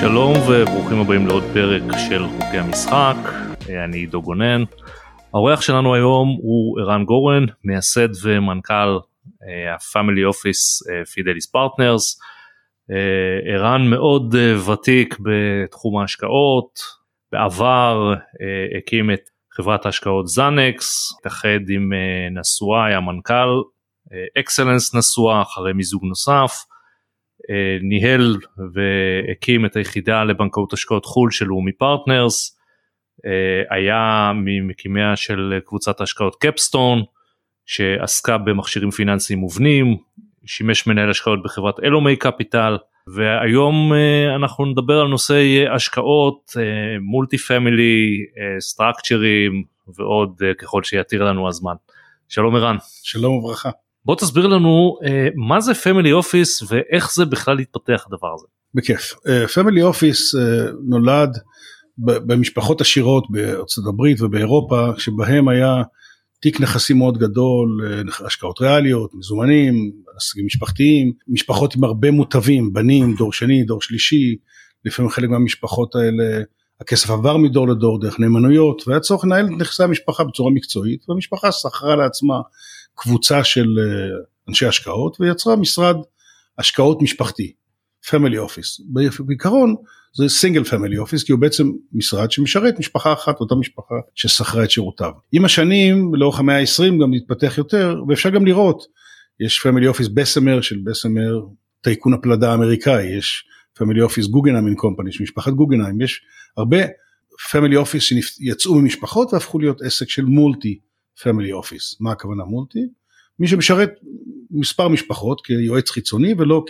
שלום וברוכים הבאים לעוד פרק של חוקי המשחק, אני עידו גונן. האורח שלנו היום הוא ערן גורן, מייסד ומנכ"ל ה-Family Office Fidelis Partners. ערן מאוד אה, ותיק בתחום ההשקעות, בעבר אה, הקים את חברת ההשקעות זאנקס, התאחד עם אה, נשואה, היה מנכ"ל, אקסלנס נשואה אחרי מיזוג נוסף. ניהל והקים את היחידה לבנקאות השקעות חו"ל של לאומי פרטנרס, היה ממקימיה של קבוצת ההשקעות קפסטון שעסקה במכשירים פיננסיים מובנים, שימש מנהל השקעות בחברת אלומי קפיטל והיום אנחנו נדבר על נושאי השקעות multi family structure ים ועוד ככל שיתיר לנו הזמן. שלום ערן. שלום וברכה. בוא תסביר לנו מה זה family office ואיך זה בכלל התפתח הדבר הזה. בכיף. family office נולד במשפחות עשירות בארצות הברית ובאירופה שבהם היה תיק נכסים מאוד גדול, השקעות ריאליות, מזומנים, עסקים משפחתיים, משפחות עם הרבה מוטבים, בנים, דור שני, דור שלישי, לפעמים חלק מהמשפחות האלה הכסף עבר מדור לדור דרך נאמנויות והיה צורך לנהל את נכסי המשפחה בצורה מקצועית והמשפחה שכרה לעצמה קבוצה של אנשי השקעות ויצרה משרד השקעות משפחתי, family office. בעיקרון זה single family office כי הוא בעצם משרד שמשרת משפחה אחת אותה משפחה ששכרה את שירותיו. עם השנים לאורך המאה ה-20 גם התפתח יותר ואפשר גם לראות יש family office בסמר של בסמר טייקון הפלדה האמריקאי יש family office גוגנהיים קומפני של משפחת גוגנהיים יש הרבה family office שיצאו ממשפחות והפכו להיות עסק של multi family office מה הכוונה multi? מי שמשרת מספר משפחות כיועץ חיצוני ולא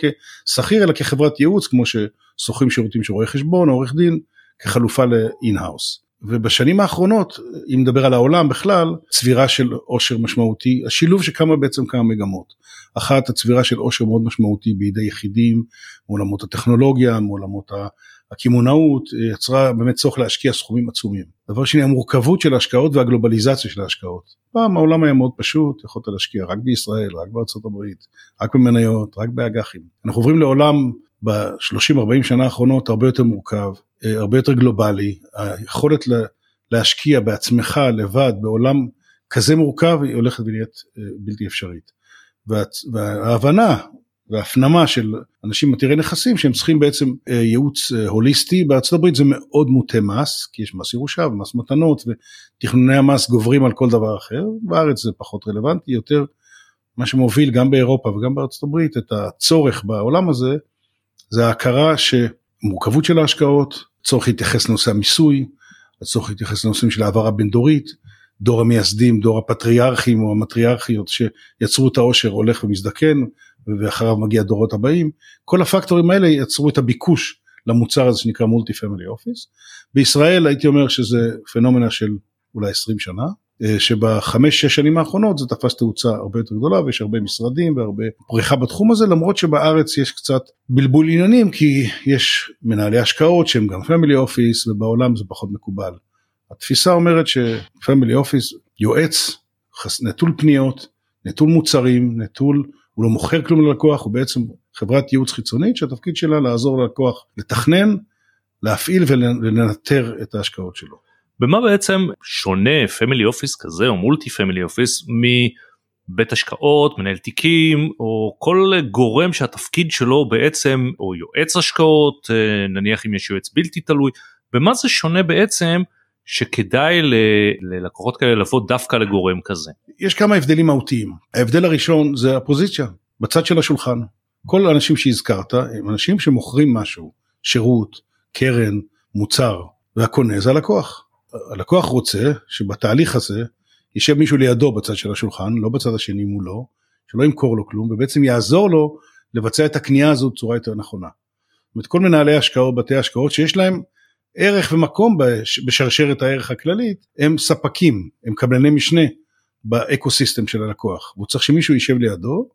כשכיר אלא כחברת ייעוץ כמו ששוכרים שירותים של רואה חשבון או עורך דין כחלופה ל in-house. ובשנים האחרונות אם נדבר על העולם בכלל צבירה של עושר משמעותי השילוב שקמה בעצם כמה מגמות. אחת הצבירה של עושר מאוד משמעותי בידי יחידים מעולמות הטכנולוגיה מעולמות הקמעונאות יצרה באמת צורך להשקיע סכומים עצומים. דבר שני המורכבות של ההשקעות והגלובליזציה של ההשקעות. פעם העולם היה מאוד פשוט יכולת להשקיע רק בישראל רק בארצות הברית רק במניות רק באג"חים. אנחנו עוברים לעולם ב-30-40 שנה האחרונות הרבה יותר מורכב הרבה יותר גלובלי היכולת להשקיע בעצמך לבד בעולם כזה מורכב היא הולכת ונהיית בלתי אפשרית. וההבנה והפנמה של אנשים עתירי נכסים שהם צריכים בעצם ייעוץ הוליסטי. בארצות הברית זה מאוד מוטה מס כי יש מס ירושה ומס מתנות ותכנוני המס גוברים על כל דבר אחר. בארץ זה פחות רלוונטי יותר מה שמוביל גם באירופה וגם בארצות הברית את הצורך בעולם הזה זה ההכרה שמורכבות של ההשקעות צורך להתייחס לנושא המיסוי הצורך להתייחס לנושאים של העברה בין דורית דור המייסדים דור הפטריארכים או המטריארכיות שיצרו את העושר הולך ומזדקן ואחריו מגיע הדורות הבאים, כל הפקטורים האלה יצרו את הביקוש למוצר הזה שנקרא מולטי פמילי אופיס. בישראל הייתי אומר שזה פנומנה של אולי 20 שנה, שבחמש שש שנים האחרונות זה תפס תאוצה הרבה יותר גדולה ויש הרבה משרדים והרבה פריחה בתחום הזה למרות שבארץ יש קצת בלבול עניינים כי יש מנהלי השקעות שהם גם family office ובעולם זה פחות מקובל. התפיסה אומרת ש family office יועץ נטול פניות, נטול מוצרים, נטול הוא לא מוכר כלום ללקוח, הוא בעצם חברת ייעוץ חיצונית שהתפקיד שלה לעזור ללקוח לתכנן, להפעיל ולנטר את ההשקעות שלו. במה בעצם שונה family office כזה או multi family office מבית השקעות, מנהל תיקים או כל גורם שהתפקיד שלו בעצם או יועץ השקעות, נניח אם יש יועץ בלתי תלוי, במה זה שונה בעצם שכדאי ללקוחות כאלה לבוא דווקא לגורם כזה. יש כמה הבדלים מהותיים. ההבדל הראשון זה הפוזיציה, בצד של השולחן. כל האנשים שהזכרת הם אנשים שמוכרים משהו, שירות, קרן, מוצר, והקונה זה הלקוח. הלקוח רוצה שבתהליך הזה יישב מישהו לידו בצד של השולחן, לא בצד השני מולו, שלא ימכור לו כלום, ובעצם יעזור לו לבצע את הקנייה הזו בצורה יותר נכונה. זאת אומרת, כל מנהלי השקעות, בתי השקעות שיש להם ערך ומקום בשרשרת הערך הכללית הם ספקים הם קבלני משנה באקו סיסטם של הלקוח. והוא צריך שמישהו יישב לידו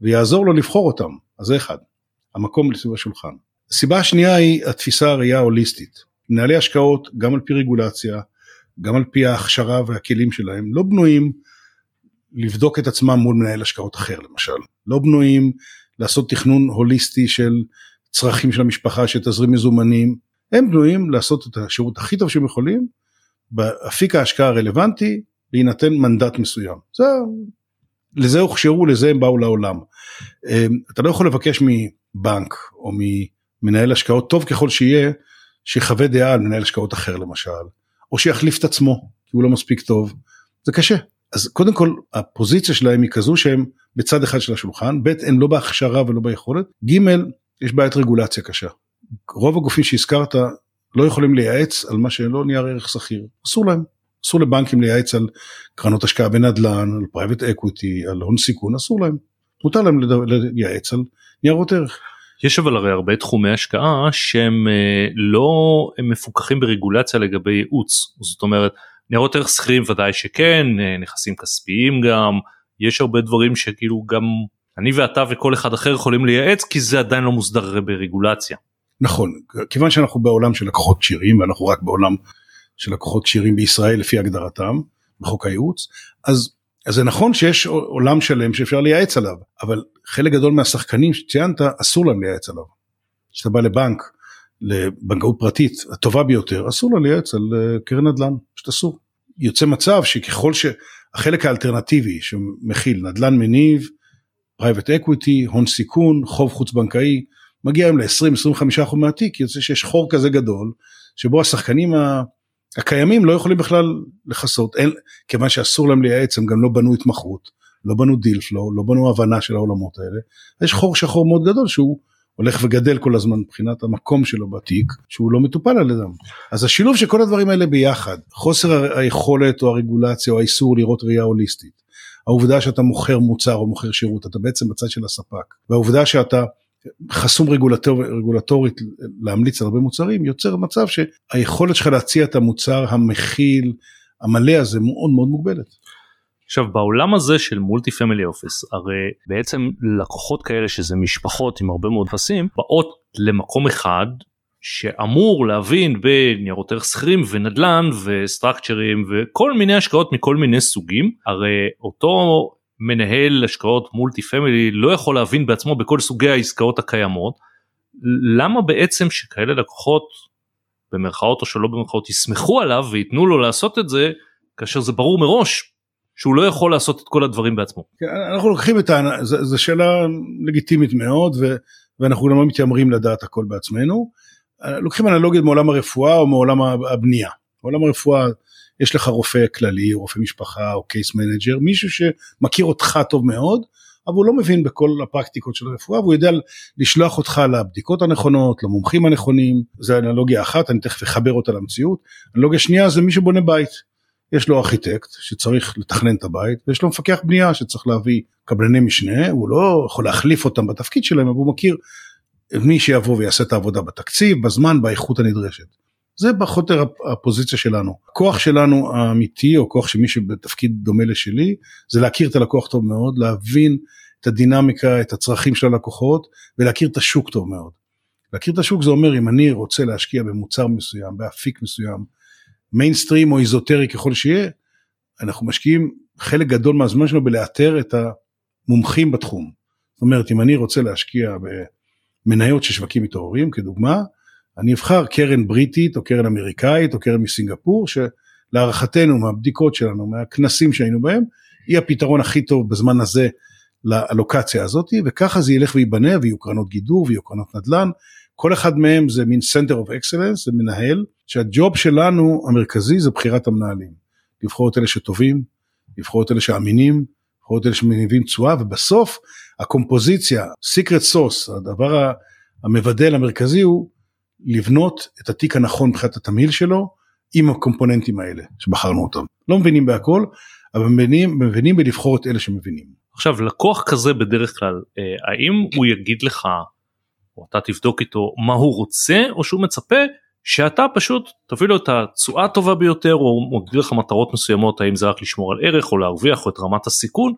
ויעזור לו לבחור אותם. אז זה אחד המקום לסביב השולחן. הסיבה השנייה היא התפיסה הראייה ההוליסטית. מנהלי השקעות גם על פי רגולציה גם על פי ההכשרה והכלים שלהם, לא בנויים לבדוק את עצמם מול מנהל השקעות אחר למשל, לא בנויים לעשות תכנון הוליסטי של צרכים של המשפחה, של תזרים מזומנים, הם בנויים לעשות את השירות הכי טוב שהם יכולים, באפיק ההשקעה הרלוונטי, להינתן מנדט מסוים. זה, לזה הוכשרו, לזה הם באו לעולם. אמ, אתה לא יכול לבקש מבנק או ממנהל השקעות, טוב ככל שיהיה, שיחווה דעה על מנהל השקעות אחר למשל, או שיחליף את עצמו, כי הוא לא מספיק טוב, זה קשה. אז קודם כל הפוזיציה שלהם היא כזו שהם בצד אחד של השולחן, ב' הם לא בהכשרה ולא ביכולת, ג' יש בעיית רגולציה קשה. רוב הגופים שהזכרת לא יכולים לייעץ על מה שלא נייר ערך סחיר, אסור להם. אסור לבנקים לייעץ על קרנות השקעה בנדל"ן, על private equity, על הון סיכון, אסור להם. מותר להם לייעץ על ניירות ערך. יש אבל הרי הרבה תחומי השקעה שהם אה, לא מפוקחים ברגולציה לגבי ייעוץ זאת אומרת ניירות ערך סחירים ודאי שכן אה, נכסים כספיים גם יש הרבה דברים שכאילו גם אני ואתה וכל אחד אחר יכולים לייעץ כי זה עדיין לא מוסדר ברגולציה. נכון כיוון שאנחנו בעולם של לקוחות כשירים ואנחנו רק בעולם של לקוחות כשירים בישראל לפי הגדרתם בחוק הייעוץ אז אז זה נכון שיש עולם שלם שאפשר לייעץ עליו, אבל חלק גדול מהשחקנים שציינת אסור להם לייעץ עליו. כשאתה בא לבנק, לבנקאות פרטית הטובה ביותר, אסור לה לייעץ על אה, קרן נדל"ן, פשוט אסור. יוצא מצב שככל שהחלק האלטרנטיבי שמכיל נדל"ן מניב, private equity, הון סיכון, חוב חוץ בנקאי, מגיע היום ל-20-25% מהתיק, יוצא שיש חור כזה גדול, שבו השחקנים הקיימים לא יכולים בכלל לכסות, כיוון שאסור להם לייעץ, הם גם לא בנו התמחות, לא בנו deal flow, לא בנו הבנה של העולמות האלה. יש חור שחור מאוד גדול שהוא הולך וגדל כל הזמן מבחינת המקום שלו בתיק, שהוא לא מטופל על ידם. אז השילוב של כל הדברים האלה ביחד, חוסר היכולת או הרגולציה או האיסור לראות ראייה הוליסטית, העובדה שאתה מוכר מוצר או מוכר שירות, אתה בעצם בצד של הספק, והעובדה שאתה חסום רגולטור, רגולטורית להמליץ על הרבה מוצרים יוצר מצב שהיכולת שלך להציע את המוצר המכיל המלא הזה מאוד מאוד מוגבלת. עכשיו בעולם הזה של מולטי פמילי אופיס הרי בעצם לקוחות כאלה שזה משפחות עם הרבה מאוד נכסים באות למקום אחד שאמור להבין בניירות ערך שכירים ונדל"ן וסטרקצ'רים וכל מיני השקעות מכל מיני סוגים הרי אותו מנהל השקעות מולטי פמילי לא יכול להבין בעצמו בכל סוגי העסקאות הקיימות למה בעצם שכאלה לקוחות במרכאות או שלא במרכאות יסמכו עליו וייתנו לו לעשות את זה כאשר זה ברור מראש שהוא לא יכול לעשות את כל הדברים בעצמו. כן, אנחנו לוקחים את ה... זו שאלה לגיטימית מאוד ו... ואנחנו גם לא מתיימרים לדעת הכל בעצמנו. לוקחים אנלוגיות מעולם הרפואה או מעולם הבנייה. מעולם הרפואה יש לך רופא כללי, רופא משפחה או case manager, מישהו שמכיר אותך טוב מאוד, אבל הוא לא מבין בכל הפרקטיקות של הרפואה והוא יודע לשלוח אותך לבדיקות הנכונות, למומחים הנכונים, זה אנלוגיה אחת, אני תכף אחבר אותה למציאות. אנלוגיה שנייה זה מי שבונה בית. יש לו ארכיטקט שצריך לתכנן את הבית ויש לו מפקח בנייה שצריך להביא קבלני משנה, הוא לא יכול להחליף אותם בתפקיד שלהם, אבל הוא מכיר מי שיבוא ויעשה את העבודה בתקציב, בזמן, באיכות הנדרשת. זה יותר הפוזיציה שלנו. הכוח שלנו האמיתי או כוח של מי שבתפקיד דומה לשלי זה להכיר את הלקוח טוב מאוד, להבין את הדינמיקה, את הצרכים של הלקוחות ולהכיר את השוק טוב מאוד. להכיר את השוק זה אומר אם אני רוצה להשקיע במוצר מסוים, באפיק מסוים, מיינסטרים או איזוטרי ככל שיהיה, אנחנו משקיעים חלק גדול מהזמן שלנו בלאתר את המומחים בתחום. זאת אומרת אם אני רוצה להשקיע במניות של שווקים מתעוררים כדוגמה, אני אבחר קרן בריטית או קרן אמריקאית או קרן מסינגפור שלהערכתנו מהבדיקות שלנו מהכנסים שהיינו בהם היא הפתרון הכי טוב בזמן הזה לאלוקציה הזאת וככה זה ילך וייבנה ויהיו קרנות גידור ויהיו קרנות נדל"ן. כל אחד מהם זה מין center of excellence זה מנהל שהג'וב שלנו המרכזי זה בחירת המנהלים. לבחור את אלה שטובים לבחור את אלה שאמינים לבחור את אלה שמניבים תשואה ובסוף הקומפוזיציה secret sauce הדבר המבדל המרכזי הוא לבנות את התיק הנכון מבחינת התמהיל שלו עם הקומפוננטים האלה שבחרנו אותם. לא מבינים בהכל, אבל מבינים, מבינים בלבחור את אלה שמבינים. עכשיו לקוח כזה בדרך כלל, אה, האם הוא יגיד לך, או אתה תבדוק איתו מה הוא רוצה, או שהוא מצפה שאתה פשוט תביא לו את התשואה הטובה ביותר, או מגדיר לך מטרות מסוימות, האם זה רק לשמור על ערך או להרוויח או את רמת הסיכון,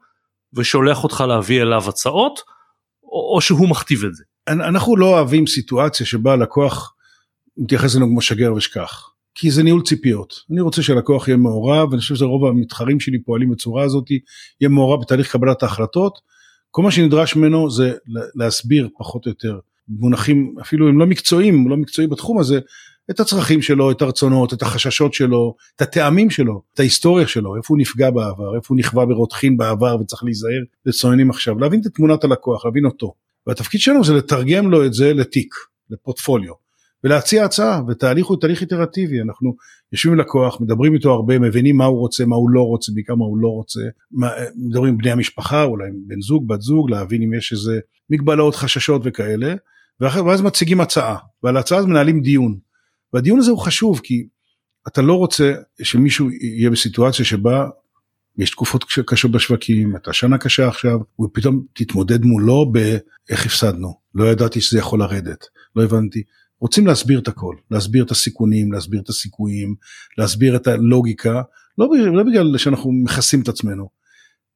ושולח אותך להביא אליו הצעות, או, או שהוא מכתיב את זה. אנחנו לא אוהבים סיטואציה שבה לקוח מתייחס אלינו כמו שגר ושכח. כי זה ניהול ציפיות. אני רוצה שהלקוח יהיה מעורב, ואני חושב שרוב המתחרים שלי פועלים בצורה הזאת, יהיה מעורב בתהליך קבלת ההחלטות. כל מה שנדרש ממנו זה להסביר פחות או יותר, מונחים אפילו הם לא מקצועיים, הוא לא מקצועי בתחום הזה, את הצרכים שלו, את הרצונות, את החששות שלו, את הטעמים שלו, את ההיסטוריה שלו, איפה הוא נפגע בעבר, איפה הוא נכווה ברותחין בעבר וצריך להיזהר לצוננים עכשיו, להבין את תמונת הלקוח, להבין אותו. והתפקיד שלנו זה לתרגם לו את זה לתיק, לפורטפוליו, ולהציע הצעה, ותהליך הוא תהליך איטרטיבי, אנחנו יושבים עם לקוח, מדברים איתו הרבה, מבינים מה הוא רוצה, מה הוא לא רוצה, בעיקר מה הוא לא רוצה, מדברים עם בני המשפחה, אולי עם בן זוג, בת זוג, להבין אם יש איזה מגבלות, חששות וכאלה, ואז מציגים הצעה, ועל ההצעה הזאת מנהלים דיון. והדיון הזה הוא חשוב כי אתה לא רוצה שמישהו יהיה בסיטואציה שבה יש תקופות קשות בשווקים, אתה שנה קשה עכשיו, ופתאום תתמודד מולו באיך הפסדנו, לא ידעתי שזה יכול לרדת, לא הבנתי. רוצים להסביר את הכל, להסביר את הסיכונים, להסביר את הסיכויים, להסביר את הלוגיקה, לא, לא בגלל שאנחנו מכסים את עצמנו.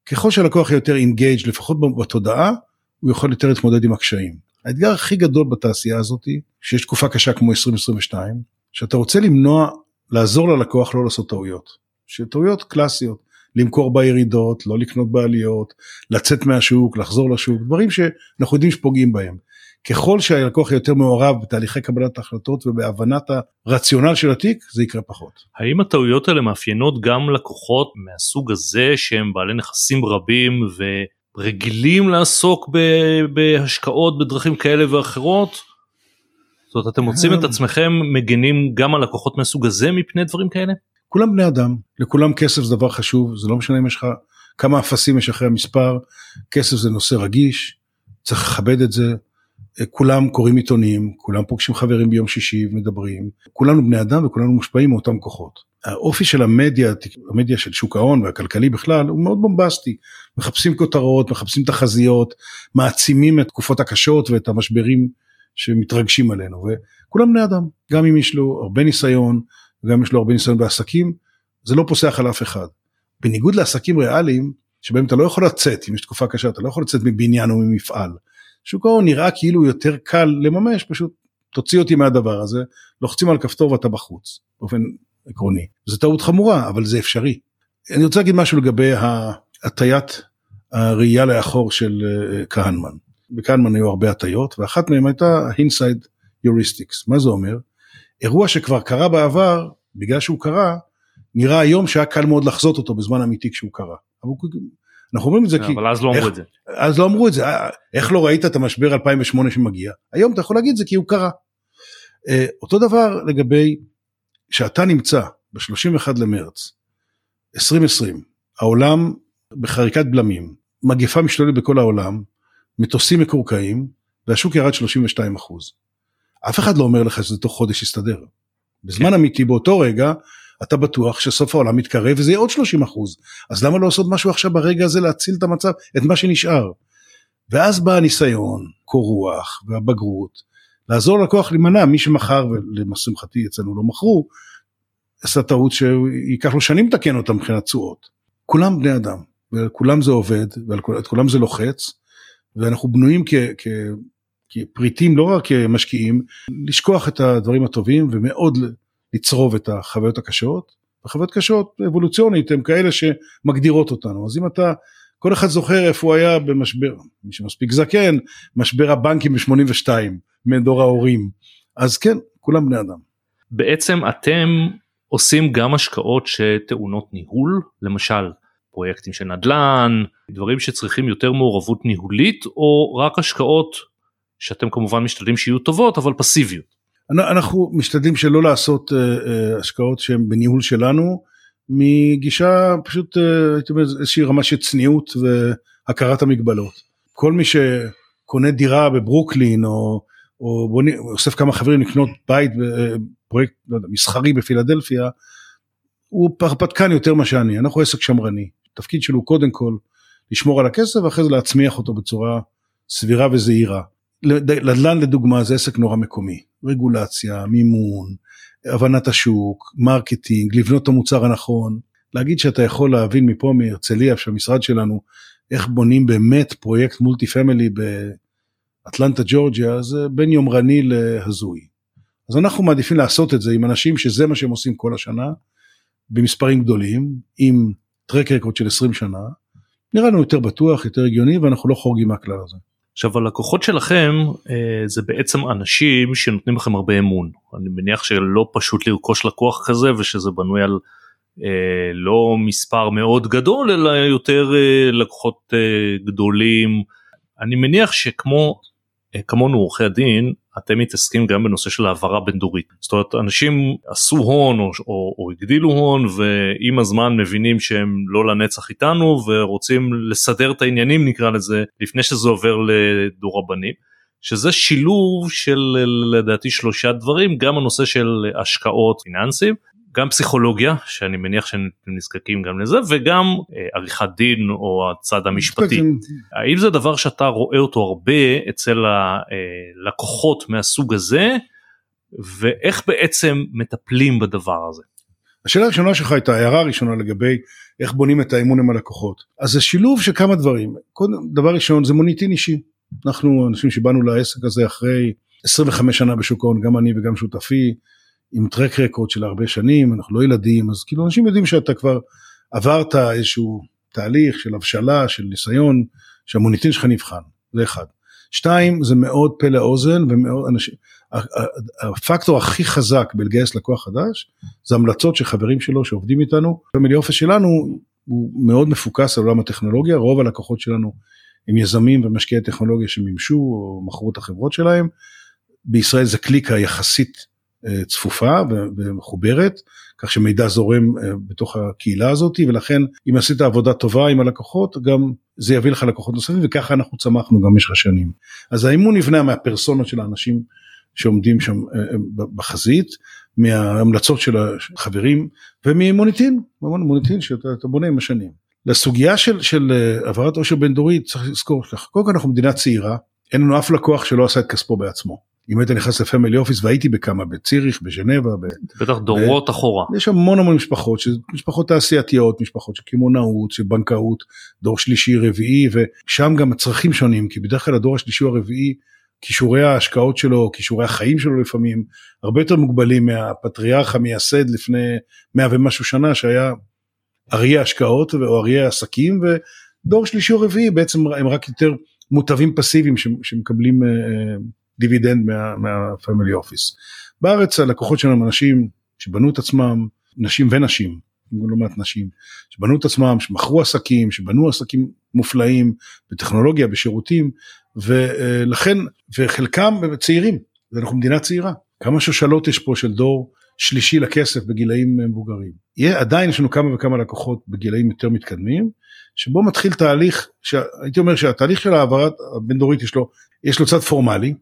ככל שהלקוח יותר אינגייג' לפחות בתודעה, הוא יכול יותר להתמודד עם הקשיים. האתגר הכי גדול בתעשייה הזאת, שיש תקופה קשה כמו 2022, שאתה רוצה למנוע, לעזור ללקוח לא לעשות טעויות. שטעויות קלאסיות, למכור בירידות, לא לקנות בעליות, לצאת מהשוק, לחזור לשוק, דברים שאנחנו יודעים שפוגעים בהם. ככל שהלקוח יותר מעורב בתהליכי קבלת ההחלטות ובהבנת הרציונל של התיק, זה יקרה פחות. האם הטעויות האלה מאפיינות גם לקוחות מהסוג הזה שהם בעלי נכסים רבים ו... רגילים לעסוק בהשקעות בדרכים כאלה ואחרות? זאת אומרת אתם מוצאים את עצמכם מגנים גם על לקוחות מהסוג הזה מפני דברים כאלה? כולם בני אדם, לכולם כסף זה דבר חשוב, זה לא משנה אם יש לך כמה אפסים יש אחרי המספר, כסף זה נושא רגיש, צריך לכבד את זה, כולם קוראים עיתונים, כולם פוגשים חברים ביום שישי ומדברים, כולנו בני אדם וכולנו מושפעים מאותם כוחות. האופי של המדיה, המדיה של שוק ההון והכלכלי בכלל, הוא מאוד בומבסטי. מחפשים כותרות, מחפשים תחזיות, מעצימים את תקופות הקשות ואת המשברים שמתרגשים עלינו. וכולם בני אדם, גם אם יש לו הרבה ניסיון, וגם אם יש לו הרבה ניסיון בעסקים, זה לא פוסח על אף אחד. בניגוד לעסקים ריאליים, שבהם אתה לא יכול לצאת, אם יש תקופה קשה, אתה לא יכול לצאת מבניין או ממפעל. שוק ההון נראה כאילו יותר קל לממש, פשוט תוציא אותי מהדבר הזה, לוחצים על כפתור ואתה בחוץ, באופן עקרוני. זו טעות חמורה, אבל זה אפשרי. אני רוצה להגיד משהו לגבי הטיית הראייה לאחור של אה, כהנמן. בכהנמן היו הרבה הטיות, ואחת מהן הייתה inside heuristics. מה זה אומר? אירוע שכבר קרה בעבר, בגלל שהוא קרה, נראה היום שהיה קל מאוד לחזות אותו בזמן אמיתי כשהוא קרה. אבל אנחנו אומרים את זה כי... אבל אז לא אמרו את זה. אז לא אמרו את זה, אה, איך לא ראית את המשבר 2008 שמגיע? היום אתה יכול להגיד את זה כי הוא קרה. אה, אותו דבר לגבי שאתה נמצא ב-31 למרץ 2020, העולם בחריקת בלמים, מגפה משתוללת בכל העולם, מטוסים מקורקעים והשוק ירד 32 אחוז. אף אחד לא אומר לך שזה תוך חודש יסתדר. בזמן כן. אמיתי באותו רגע אתה בטוח שסוף העולם מתקרב וזה יהיה עוד 30 אחוז. אז למה לא לעשות משהו עכשיו ברגע הזה להציל את המצב, את מה שנשאר. ואז בא הניסיון, קור רוח והבגרות, לעזור ללקוח להימנע, מי שמכר ולשמחתי אצלנו לא מכרו, עשה טעות שייקח לו שנים לתקן אותה מבחינת תשואות. כולם בני אדם, וכולם זה עובד, ואת כולם זה לוחץ, ואנחנו בנויים כ, כ, כפריטים, לא רק כמשקיעים, לשכוח את הדברים הטובים ומאוד לצרוב את החוויות הקשות, וחוויות קשות אבולוציונית הן כאלה שמגדירות אותנו, אז אם אתה, כל אחד זוכר איפה הוא היה במשבר, מי שמספיק זקן, משבר הבנקים ב-82, מדור ההורים, אז כן, כולם בני אדם. בעצם אתם עושים גם השקעות שטעונות ניהול, למשל פרויקטים של נדל"ן, דברים שצריכים יותר מעורבות ניהולית, או רק השקעות שאתם כמובן משתדלים שיהיו טובות אבל פסיביות. אנחנו משתדלים שלא לעשות uh, uh, השקעות שהן בניהול שלנו, מגישה פשוט uh, הייתי אומר איזושהי רמה של צניעות והכרת המגבלות. כל מי שקונה דירה בברוקלין או, או בוא, אוסף כמה חברים לקנות בית בפרויקט לא יודע, מסחרי בפילדלפיה, הוא הרפתקן יותר מה שאני, אנחנו עסק שמרני. התפקיד שלו קודם כל לשמור על הכסף ואחרי זה להצמיח אותו בצורה סבירה וזהירה. נדל"ן לדוגמה זה עסק נורא מקומי, רגולציה, מימון, הבנת השוק, marketing, לבנות את המוצר הנכון, להגיד שאתה יכול להבין מפה מהרצליה, שהמשרד שלנו, איך בונים באמת פרויקט מולטי פמילי באטלנטה ג'ורג'יה, זה בין יומרני להזוי. אז אנחנו מעדיפים לעשות את זה עם אנשים שזה מה שהם עושים כל השנה, במספרים גדולים, עם טרק רקורד של 20 שנה, נראה לנו יותר בטוח, יותר הגיוני, ואנחנו לא חורגים מהכלל הזה. עכשיו הלקוחות שלכם אה, זה בעצם אנשים שנותנים לכם הרבה אמון. אני מניח שלא פשוט לרכוש לקוח כזה ושזה בנוי על אה, לא מספר מאוד גדול אלא יותר אה, לקוחות אה, גדולים. אני מניח שכמו אה, כמונו עורכי הדין אתם מתעסקים גם בנושא של העברה בין דורית זאת אומרת אנשים עשו הון או, או, או הגדילו הון ועם הזמן מבינים שהם לא לנצח איתנו ורוצים לסדר את העניינים נקרא לזה לפני שזה עובר לדור הבנים. שזה שילוב של לדעתי שלושה דברים גם הנושא של השקעות פיננסים גם פסיכולוגיה שאני מניח שהם נזקקים גם לזה וגם אה, עריכת דין או הצד המשפטי. האם זה דבר שאתה רואה אותו הרבה אצל הלקוחות מהסוג הזה ואיך בעצם מטפלים בדבר הזה? השאלה הראשונה שלך הייתה ההערה הראשונה לגבי איך בונים את האמון עם הלקוחות. אז זה שילוב של כמה דברים. קודם, דבר ראשון זה מוניטין אישי. אנחנו אנשים שבאנו לעסק הזה אחרי 25 שנה בשוק ההון, גם אני וגם שותפי. עם טרק רקורד של הרבה שנים, אנחנו לא ילדים, אז כאילו אנשים יודעים שאתה כבר עברת איזשהו תהליך של הבשלה, של ניסיון, שהמוניטין שלך נבחן, זה אחד. שתיים, זה מאוד פה לאוזן ומאוד אנשים, הפקטור הכי חזק בלגייס לקוח חדש, זה המלצות של חברים שלו שעובדים איתנו. פמילי אופס שלנו הוא מאוד מפוקס על עולם הטכנולוגיה, רוב הלקוחות שלנו הם יזמים ומשקיעי טכנולוגיה שמימשו או מכרו את החברות שלהם. בישראל זה קליקה יחסית צפופה ומחוברת, כך שמידע זורם אה, בתוך הקהילה הזאת, ולכן אם עשית עבודה טובה עם הלקוחות, גם זה יביא לך לקוחות נוספים, וככה אנחנו צמחנו גם במשך השנים. אז האימון נבנה מהפרסונות של האנשים שעומדים שם אה, בחזית, מההמלצות של החברים, וממוניטין, מוניטין שאתה בונה עם השנים. לסוגיה של, של העברת עושר בין דורית צריך לזכור, קודם כל אנחנו מדינה צעירה, אין לנו אף לקוח שלא עשה את כספו בעצמו. אם היית נכנס לפמילי אופיס והייתי בכמה בציריך בז'נבה. בטח דורות ב... אחורה. יש המון המון משפחות משפחות תעשייתיות משפחות של קמעונאות של בנקאות דור שלישי רביעי ושם גם הצרכים שונים כי בדרך כלל הדור השלישי הרביעי כישורי ההשקעות שלו כישורי החיים שלו לפעמים הרבה יותר מוגבלים מהפטריארך המייסד לפני מאה ומשהו שנה שהיה אריה השקעות או אריה עסקים ודור שלישי או רביעי בעצם הם רק יותר מוטבים פסיביים שמקבלים. דיבידנד מהפמילי אופיס. בארץ הלקוחות שלנו הם אנשים שבנו את עצמם, נשים ונשים, לא מעט נשים, שבנו את עצמם, שמכרו עסקים, שבנו עסקים מופלאים בטכנולוגיה, בשירותים, ולכן, וחלקם צעירים, ואנחנו מדינה צעירה. כמה שושלות יש פה של דור שלישי לכסף בגילאים מבוגרים. יהיה, עדיין יש לנו כמה וכמה לקוחות בגילאים יותר מתקדמים, שבו מתחיל תהליך, הייתי אומר שהתהליך של העברת הבין דורית יש לו, יש לו צד פורמלי,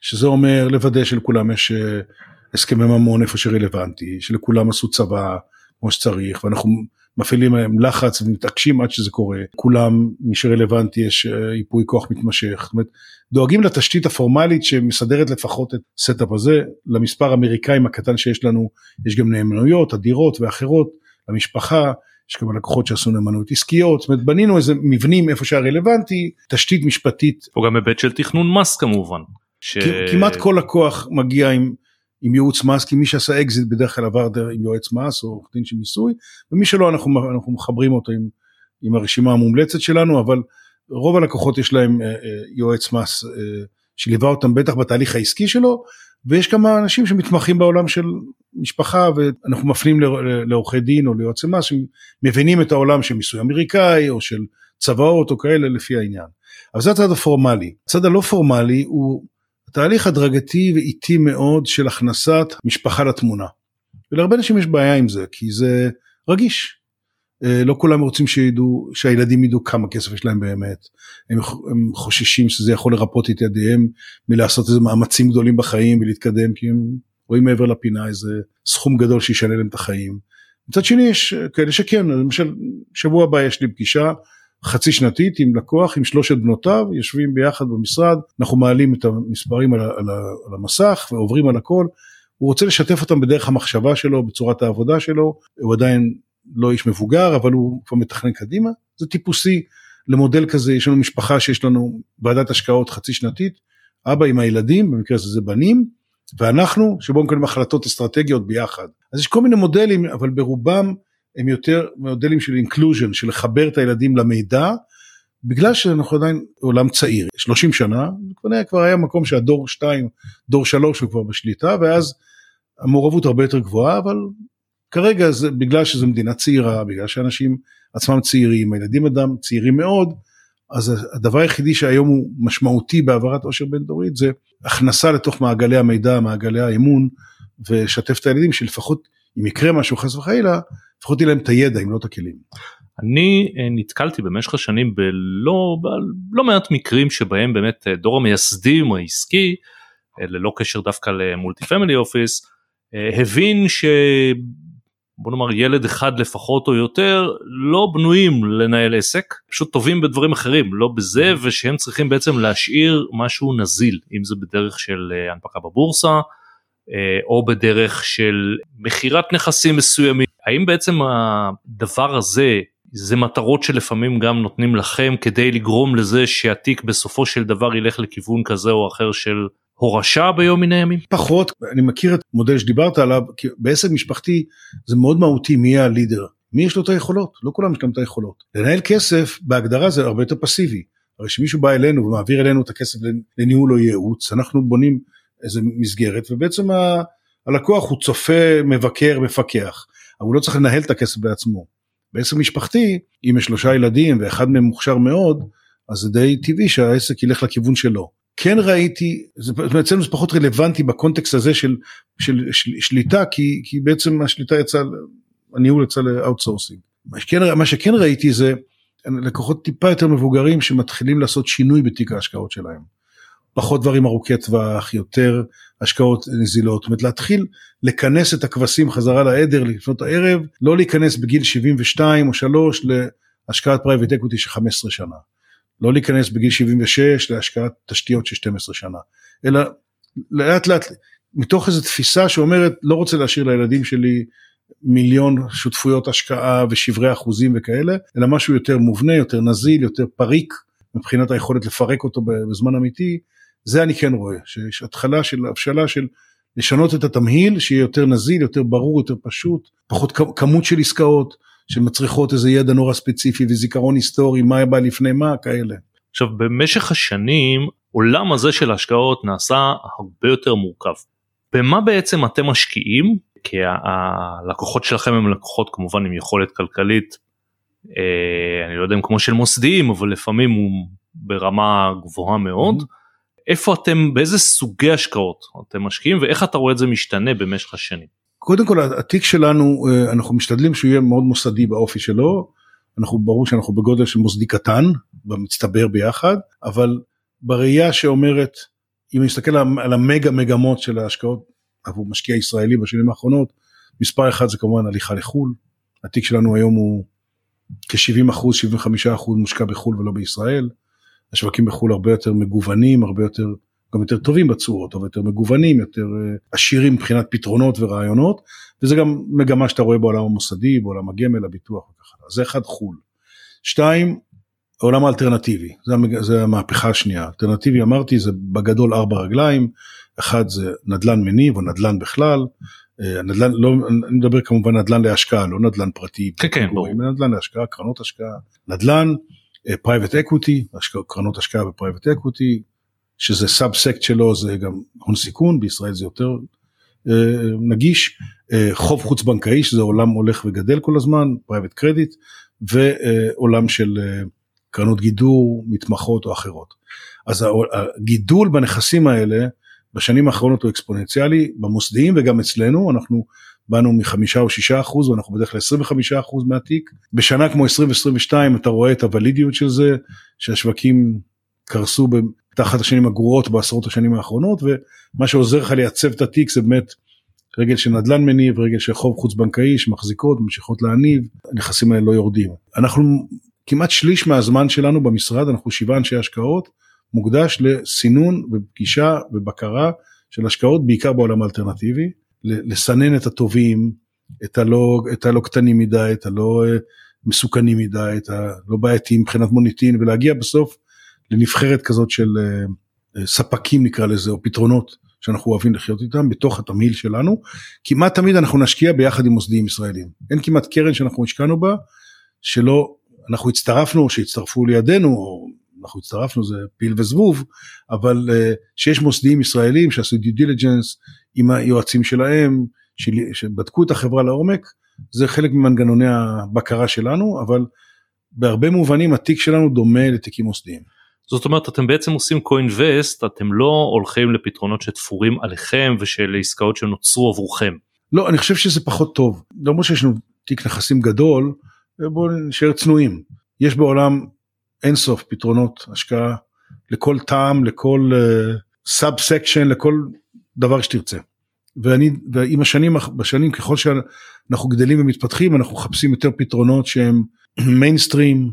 שזה אומר לוודא שלכולם יש אה, הסכמי ממון איפה שרלוונטי, שלכולם עשו צבא כמו שצריך, ואנחנו מפעילים עליהם לחץ ומתעקשים עד שזה קורה, כולם, מי שרלוונטי יש ייפוי אה, כוח מתמשך, זאת אומרת, דואגים לתשתית הפורמלית שמסדרת לפחות את ה setup הזה, למספר האמריקאים הקטן שיש לנו, יש גם נאמנויות, הדירות ואחרות, למשפחה, יש גם לקוחות שעשו נאמנות עסקיות, זאת אומרת בנינו איזה מבנים איפה שהיה רלוונטי, תשתית משפטית. או גם היבט של תכנון מס כמובן. ש... כמעט כל לקוח מגיע עם, עם ייעוץ מס, כי מי שעשה אקזיט בדרך כלל עבר עם יועץ מס או עורך דין של מיסוי, ומי שלא אנחנו, אנחנו מחברים אותו עם, עם הרשימה המומלצת שלנו, אבל רוב הלקוחות יש להם אה, אה, יועץ מס אה, שליווה אותם בטח בתהליך העסקי שלו, ויש כמה אנשים שמתמחים בעולם של משפחה ואנחנו מפנים לעורכי דין או ליועצי מס שמבינים את העולם של מיסוי אמריקאי או של צוואות או כאלה לפי העניין. אבל זה הצד הפורמלי. הצד הלא פורמלי הוא תהליך הדרגתי ואיטי מאוד של הכנסת משפחה לתמונה. ולהרבה אנשים יש בעיה עם זה, כי זה רגיש. אה, לא כולם רוצים שידעו, שהילדים ידעו כמה כסף יש להם באמת. הם, הם חוששים שזה יכול לרפות את ידיהם מלעשות איזה מאמצים גדולים בחיים ולהתקדם, כי הם רואים מעבר לפינה איזה סכום גדול שישנה להם את החיים. מצד שני יש כאלה שכן, למשל שבוע הבא יש לי פגישה חצי שנתית עם לקוח עם שלושת בנותיו יושבים ביחד במשרד אנחנו מעלים את המספרים על, על, על המסך ועוברים על הכל. הוא רוצה לשתף אותם בדרך המחשבה שלו בצורת העבודה שלו. הוא עדיין לא איש מבוגר אבל הוא כבר מתכנן קדימה. זה טיפוסי למודל כזה יש לנו משפחה שיש לנו ועדת השקעות חצי שנתית. אבא עם הילדים במקרה הזה זה בנים ואנחנו שבו מקבלים החלטות אסטרטגיות ביחד. אז יש כל מיני מודלים אבל ברובם הם יותר מודלים של inclusion של לחבר את הילדים למידע בגלל שאנחנו עדיין עולם צעיר. 30 שנה כבר היה מקום שהדור 2 דור 3 הוא כבר בשליטה ואז המעורבות הרבה יותר גבוהה אבל כרגע זה בגלל שזו מדינה צעירה בגלל שאנשים עצמם צעירים הילדים אדם צעירים מאוד אז הדבר היחידי שהיום הוא משמעותי בהעברת עושר בין דורית זה הכנסה לתוך מעגלי המידע מעגלי האמון ושתף את הילדים שלפחות אם יקרה משהו חס וחלילה לפחות יהיה להם את הידע אם לא את הכלים. אני אה, נתקלתי במשך השנים בלא לא מעט מקרים שבהם באמת אה, דור המייסדים העסקי אה, ללא קשר דווקא למולטי פמילי אופיס הבין ש... בוא נאמר ילד אחד לפחות או יותר לא בנויים לנהל עסק פשוט טובים בדברים אחרים לא בזה ושהם צריכים בעצם להשאיר משהו נזיל אם זה בדרך של הנפקה בבורסה או בדרך של מכירת נכסים מסוימים. האם בעצם הדבר הזה זה מטרות שלפעמים גם נותנים לכם כדי לגרום לזה שהתיק בסופו של דבר ילך לכיוון כזה או אחר של הורשה ביום מן הימים? פחות, אני מכיר את המודל שדיברת עליו, כי בעסק משפחתי זה מאוד מהותי מי יהיה הלידר, מי יש לו את היכולות, לא כולם יש להם את היכולות. לנהל כסף בהגדרה זה הרבה יותר פסיבי, הרי שמישהו בא אלינו ומעביר אלינו את הכסף לניהול או ייעוץ, אנחנו בונים איזה מסגרת ובעצם ה... הלקוח הוא צופה, מבקר, מפקח, אבל הוא לא צריך לנהל את הכסף בעצמו. בעסק משפחתי, אם יש שלושה ילדים ואחד מהם מוכשר מאוד, אז זה די טבעי שהעסק ילך לכיוון שלו. כן ראיתי, זה אצלנו זה פחות רלוונטי בקונטקסט הזה של, של, של שליטה, כי, כי בעצם השליטה יצאה, הניהול יצא ל outsourcing. מה שכן, מה שכן ראיתי זה לקוחות טיפה יותר מבוגרים שמתחילים לעשות שינוי בתיק ההשקעות שלהם. פחות דברים ארוכי טווח, יותר השקעות נזילות, זאת אומרת להתחיל לכנס את הכבשים חזרה לעדר לפנות הערב, לא להיכנס בגיל 72 או 3 להשקעת private equity של 15 שנה, לא להיכנס בגיל 76 להשקעת תשתיות של 12 שנה, אלא לאט לאט מתוך איזו תפיסה שאומרת לא רוצה להשאיר לילדים שלי מיליון שותפויות השקעה ושברי אחוזים וכאלה, אלא משהו יותר מובנה, יותר נזיל, יותר פריק מבחינת היכולת לפרק אותו בזמן אמיתי, זה אני כן רואה, שיש התחלה של הבשלה של לשנות את התמהיל, שיהיה יותר נזיל, יותר ברור, יותר פשוט, פחות כמות של עסקאות שמצריכות איזה ידע נורא ספציפי וזיכרון היסטורי, מה בא לפני מה, כאלה. עכשיו במשך השנים עולם הזה של השקעות נעשה הרבה יותר מורכב. במה בעצם אתם משקיעים? כי הלקוחות שלכם הם לקוחות כמובן עם יכולת כלכלית, אה, אני לא יודע אם כמו של מוסדיים, אבל לפעמים הוא ברמה גבוהה מאוד. Mm-hmm. איפה אתם, באיזה סוגי השקעות אתם משקיעים ואיך אתה רואה את זה משתנה במשך השנים? קודם כל התיק שלנו, אה, אנחנו משתדלים שהוא יהיה מאוד מוסדי באופי שלו, אנחנו ברור שאנחנו בגודל של מוסדי קטן, במצטבר ביחד, אבל בראייה שאומרת, אם נסתכל על המגה מגמות של ההשקעות עבור משקיע ישראלי בשנים האחרונות, מספר אחד זה כמובן הליכה לחו"ל, התיק שלנו היום הוא כ-70 אחוז, 75 אחוז מושקע בחו"ל ולא בישראל. השווקים בחו"ל הרבה יותר מגוונים, הרבה יותר, גם יותר טובים בצורות, הרבה יותר מגוונים, יותר אה, עשירים מבחינת פתרונות ורעיונות, וזה גם מגמה שאתה רואה בעולם המוסדי, בעולם הגמל, הביטוח וכך הלאה. זה אחד חו"ל. שתיים, העולם האלטרנטיבי, זה, המג... זה המהפכה השנייה. אלטרנטיבי אמרתי זה בגדול ארבע רגליים, אחד זה נדל"ן מניב או נדל"ן בכלל, אה, נדל"ן, לא, אני מדבר כמובן נדל"ן להשקעה, לא נדל"ן פרטי, כן, כן, ברור. נדל"ן להשקעה, קרנות השקעה, נדל"ן, private equity, קרנות השקעה ב private equity, שזה subset שלו זה גם הון סיכון, בישראל זה יותר uh, נגיש, uh, חוב חוץ בנקאי שזה עולם הולך וגדל כל הזמן, private credit, ועולם של uh, קרנות גידור, מתמחות או אחרות. אז הגידול בנכסים האלה בשנים האחרונות הוא אקספוננציאלי במוסדיים וגם אצלנו, אנחנו באנו מחמישה או שישה אחוז ואנחנו בדרך כלל 25 אחוז מהתיק. בשנה כמו 2022 אתה רואה את הוולידיות של זה, שהשווקים קרסו תחת השנים הגרועות בעשרות השנים האחרונות ומה שעוזר לך לייצב את התיק זה באמת רגל של נדל"ן מניב, רגל של חוב חוץ בנקאי שמחזיקות, ממשיכות להניב, הנכסים האלה לא יורדים. אנחנו כמעט שליש מהזמן שלנו במשרד, אנחנו שבעה אנשי השקעות, מוקדש לסינון ופגישה ובקרה של השקעות בעיקר בעולם האלטרנטיבי. לסנן את הטובים, את הלא, את הלא קטנים מדי, את הלא אה, מסוכנים מדי, את הלא בעייתיים מבחינת מוניטין, ולהגיע בסוף לנבחרת כזאת של אה, אה, ספקים נקרא לזה, או פתרונות שאנחנו אוהבים לחיות איתם בתוך התמהיל שלנו. כמעט תמיד אנחנו נשקיע ביחד עם מוסדיים ישראלים. אין כמעט קרן שאנחנו השקענו בה שלא, אנחנו הצטרפנו או שהצטרפו לידינו, או אנחנו הצטרפנו זה פיל וזבוב, אבל שיש מוסדיים ישראלים שעשו דיו דיליג'נס עם היועצים שלהם, של, שבדקו את החברה לעומק, זה חלק ממנגנוני הבקרה שלנו, אבל בהרבה מובנים התיק שלנו דומה לתיקים מוסדיים. זאת אומרת אתם בעצם עושים co-invest אתם לא הולכים לפתרונות שתפורים עליכם ושל עסקאות שנוצרו עבורכם. לא אני חושב שזה פחות טוב למרות שיש לנו תיק נכסים גדול בואו נשאר צנועים יש בעולם אינסוף פתרונות השקעה לכל טעם לכל sub uh, section לכל דבר שתרצה. ואני ועם השנים בשנים ככל שאנחנו גדלים ומתפתחים אנחנו מחפשים יותר פתרונות שהם מיינסטרים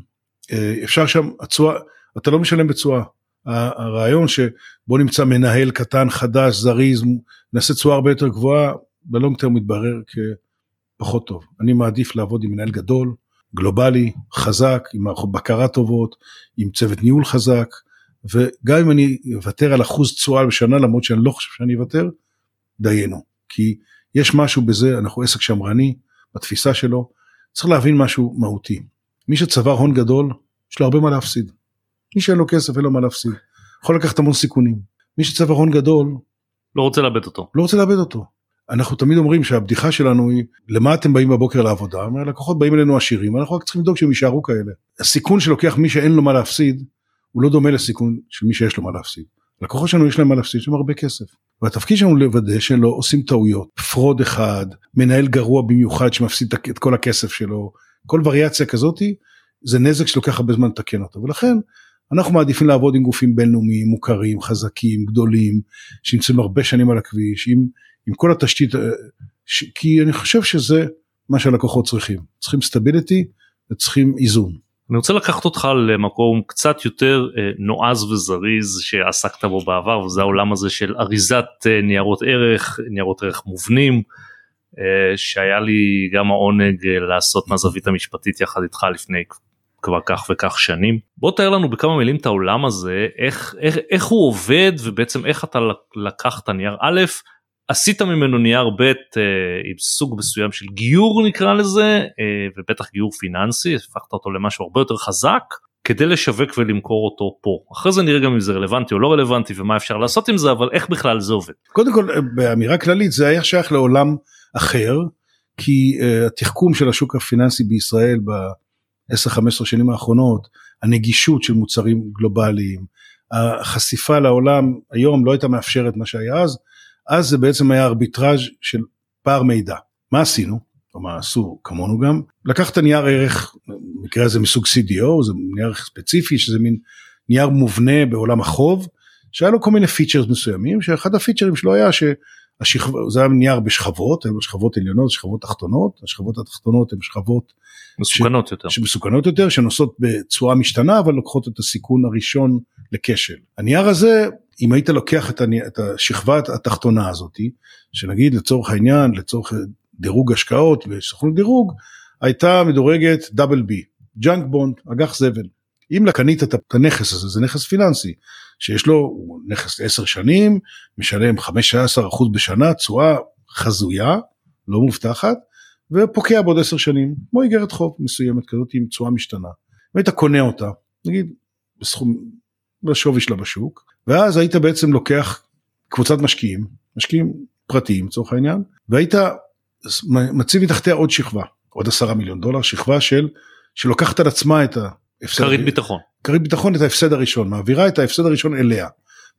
אה, אפשר שם התשואה אתה לא משלם בתשואה. הרעיון שבוא נמצא מנהל קטן חדש זריז נעשה תשואה הרבה יותר גבוהה בלונג טרם מתברר כפחות טוב. אני מעדיף לעבוד עם מנהל גדול גלובלי חזק עם מערכות בקרה טובות עם צוות ניהול חזק וגם אם אני אוותר על אחוז תשואה בשנה למרות שאני לא חושב שאני אוותר דיינו כי יש משהו בזה אנחנו עסק שמרני בתפיסה שלו צריך להבין משהו מהותי מי שצבר הון גדול יש לו הרבה מה להפסיד מי שאין לו כסף אין לו מה להפסיד. יכול לקחת המון סיכונים. מי שצבר הון גדול לא רוצה לאבד אותו. לא רוצה לאבד אותו. אנחנו תמיד אומרים שהבדיחה שלנו היא למה אתם באים בבוקר לעבודה? הלקוחות באים אלינו עשירים אנחנו רק צריכים לדאוג שהם יישארו כאלה. הסיכון שלוקח מי שאין לו מה להפסיד הוא לא דומה לסיכון של מי שיש לו מה להפסיד. לקוחות שלנו יש להם מה להפסיד, יש להם הרבה כסף. והתפקיד שלנו לוודא שלא עושים טעויות, fraud אחד, מנהל גרוע במיוחד שמפסיד את כל הכסף שלו, כל וריאציה כזאתי, זה נזק שלוקח הרבה זמן לתקן אותו. ולכן אנחנו מעדיפים לעבוד עם גופים בינלאומיים מוכרים חזקים גדולים שנמצאים הרבה שנים על הכביש עם, עם כל התשתית אה, ש, כי אני חושב שזה מה שהלקוחות צריכים צריכים סטביליטי וצריכים איזון. אני רוצה לקחת אותך למקום קצת יותר אה, נועז וזריז שעסקת בו בעבר וזה העולם הזה של אריזת אה, ניירות ערך ניירות ערך מובנים שהיה לי גם העונג לעשות מהזווית המשפטית יחד איתך לפני כבר כך וכך שנים. בוא תאר לנו בכמה מילים את העולם הזה, איך, איך, איך הוא עובד ובעצם איך אתה לקחת נייר א', עשית ממנו נייר ב' אה, עם סוג מסוים של גיור נקרא לזה, אה, ובטח גיור פיננסי, הפכת אותו למשהו הרבה יותר חזק. כדי לשווק ולמכור אותו פה אחרי זה נראה גם אם זה רלוונטי או לא רלוונטי ומה אפשר לעשות עם זה אבל איך בכלל זה עובד. קודם כל באמירה כללית זה היה שייך לעולם אחר כי התחכום של השוק הפיננסי בישראל 10-15 שנים האחרונות, הנגישות של מוצרים גלובליים, החשיפה לעולם היום לא הייתה מאפשרת מה שהיה אז, אז זה בעצם היה ארביטראז' של פער מידע. מה עשינו? או מה עשו כמונו גם? לקחת נייר ערך, במקרה הזה מסוג CDO, זה נייר ערך ספציפי, שזה מין נייר מובנה בעולם החוב, שהיה לו כל מיני features מסוימים, שאחד הפיצ'רים שלו היה ש... השכב... זה היה נייר בשכבות, היו שכבות עליונות, שכבות תחתונות, השכבות התחתונות הן שכבות מסוכנות ש... יותר, שמסוכנות יותר, שנושאות בצורה משתנה אבל לוקחות את הסיכון הראשון לכשל. הנייר הזה, אם היית לוקח את, הני... את השכבה התחתונה הזאתי, שנגיד לצורך העניין, לצורך דירוג השקעות וסוכנות דירוג, הייתה מדורגת double B, junk bond, אג"ח זבל. אם קנית את הנכס הזה, זה נכס פיננסי, שיש לו נכס 10 שנים, משלם 15% בשנה, תשואה חזויה, לא מובטחת, ופוקע בעוד 10 שנים, כמו איגרת חוב מסוימת כזאת עם תשואה משתנה. והיית קונה אותה, נגיד בסכום, בשווי שלה בשוק, ואז היית בעצם לוקח קבוצת משקיעים, משקיעים פרטיים לצורך העניין, והיית מציב מתחתיה עוד שכבה, עוד עשרה מיליון דולר, שכבה של, שלוקחת על עצמה את ה... כרית ביטחון. כרית ביטחון את ההפסד הראשון, מעבירה את ההפסד הראשון אליה.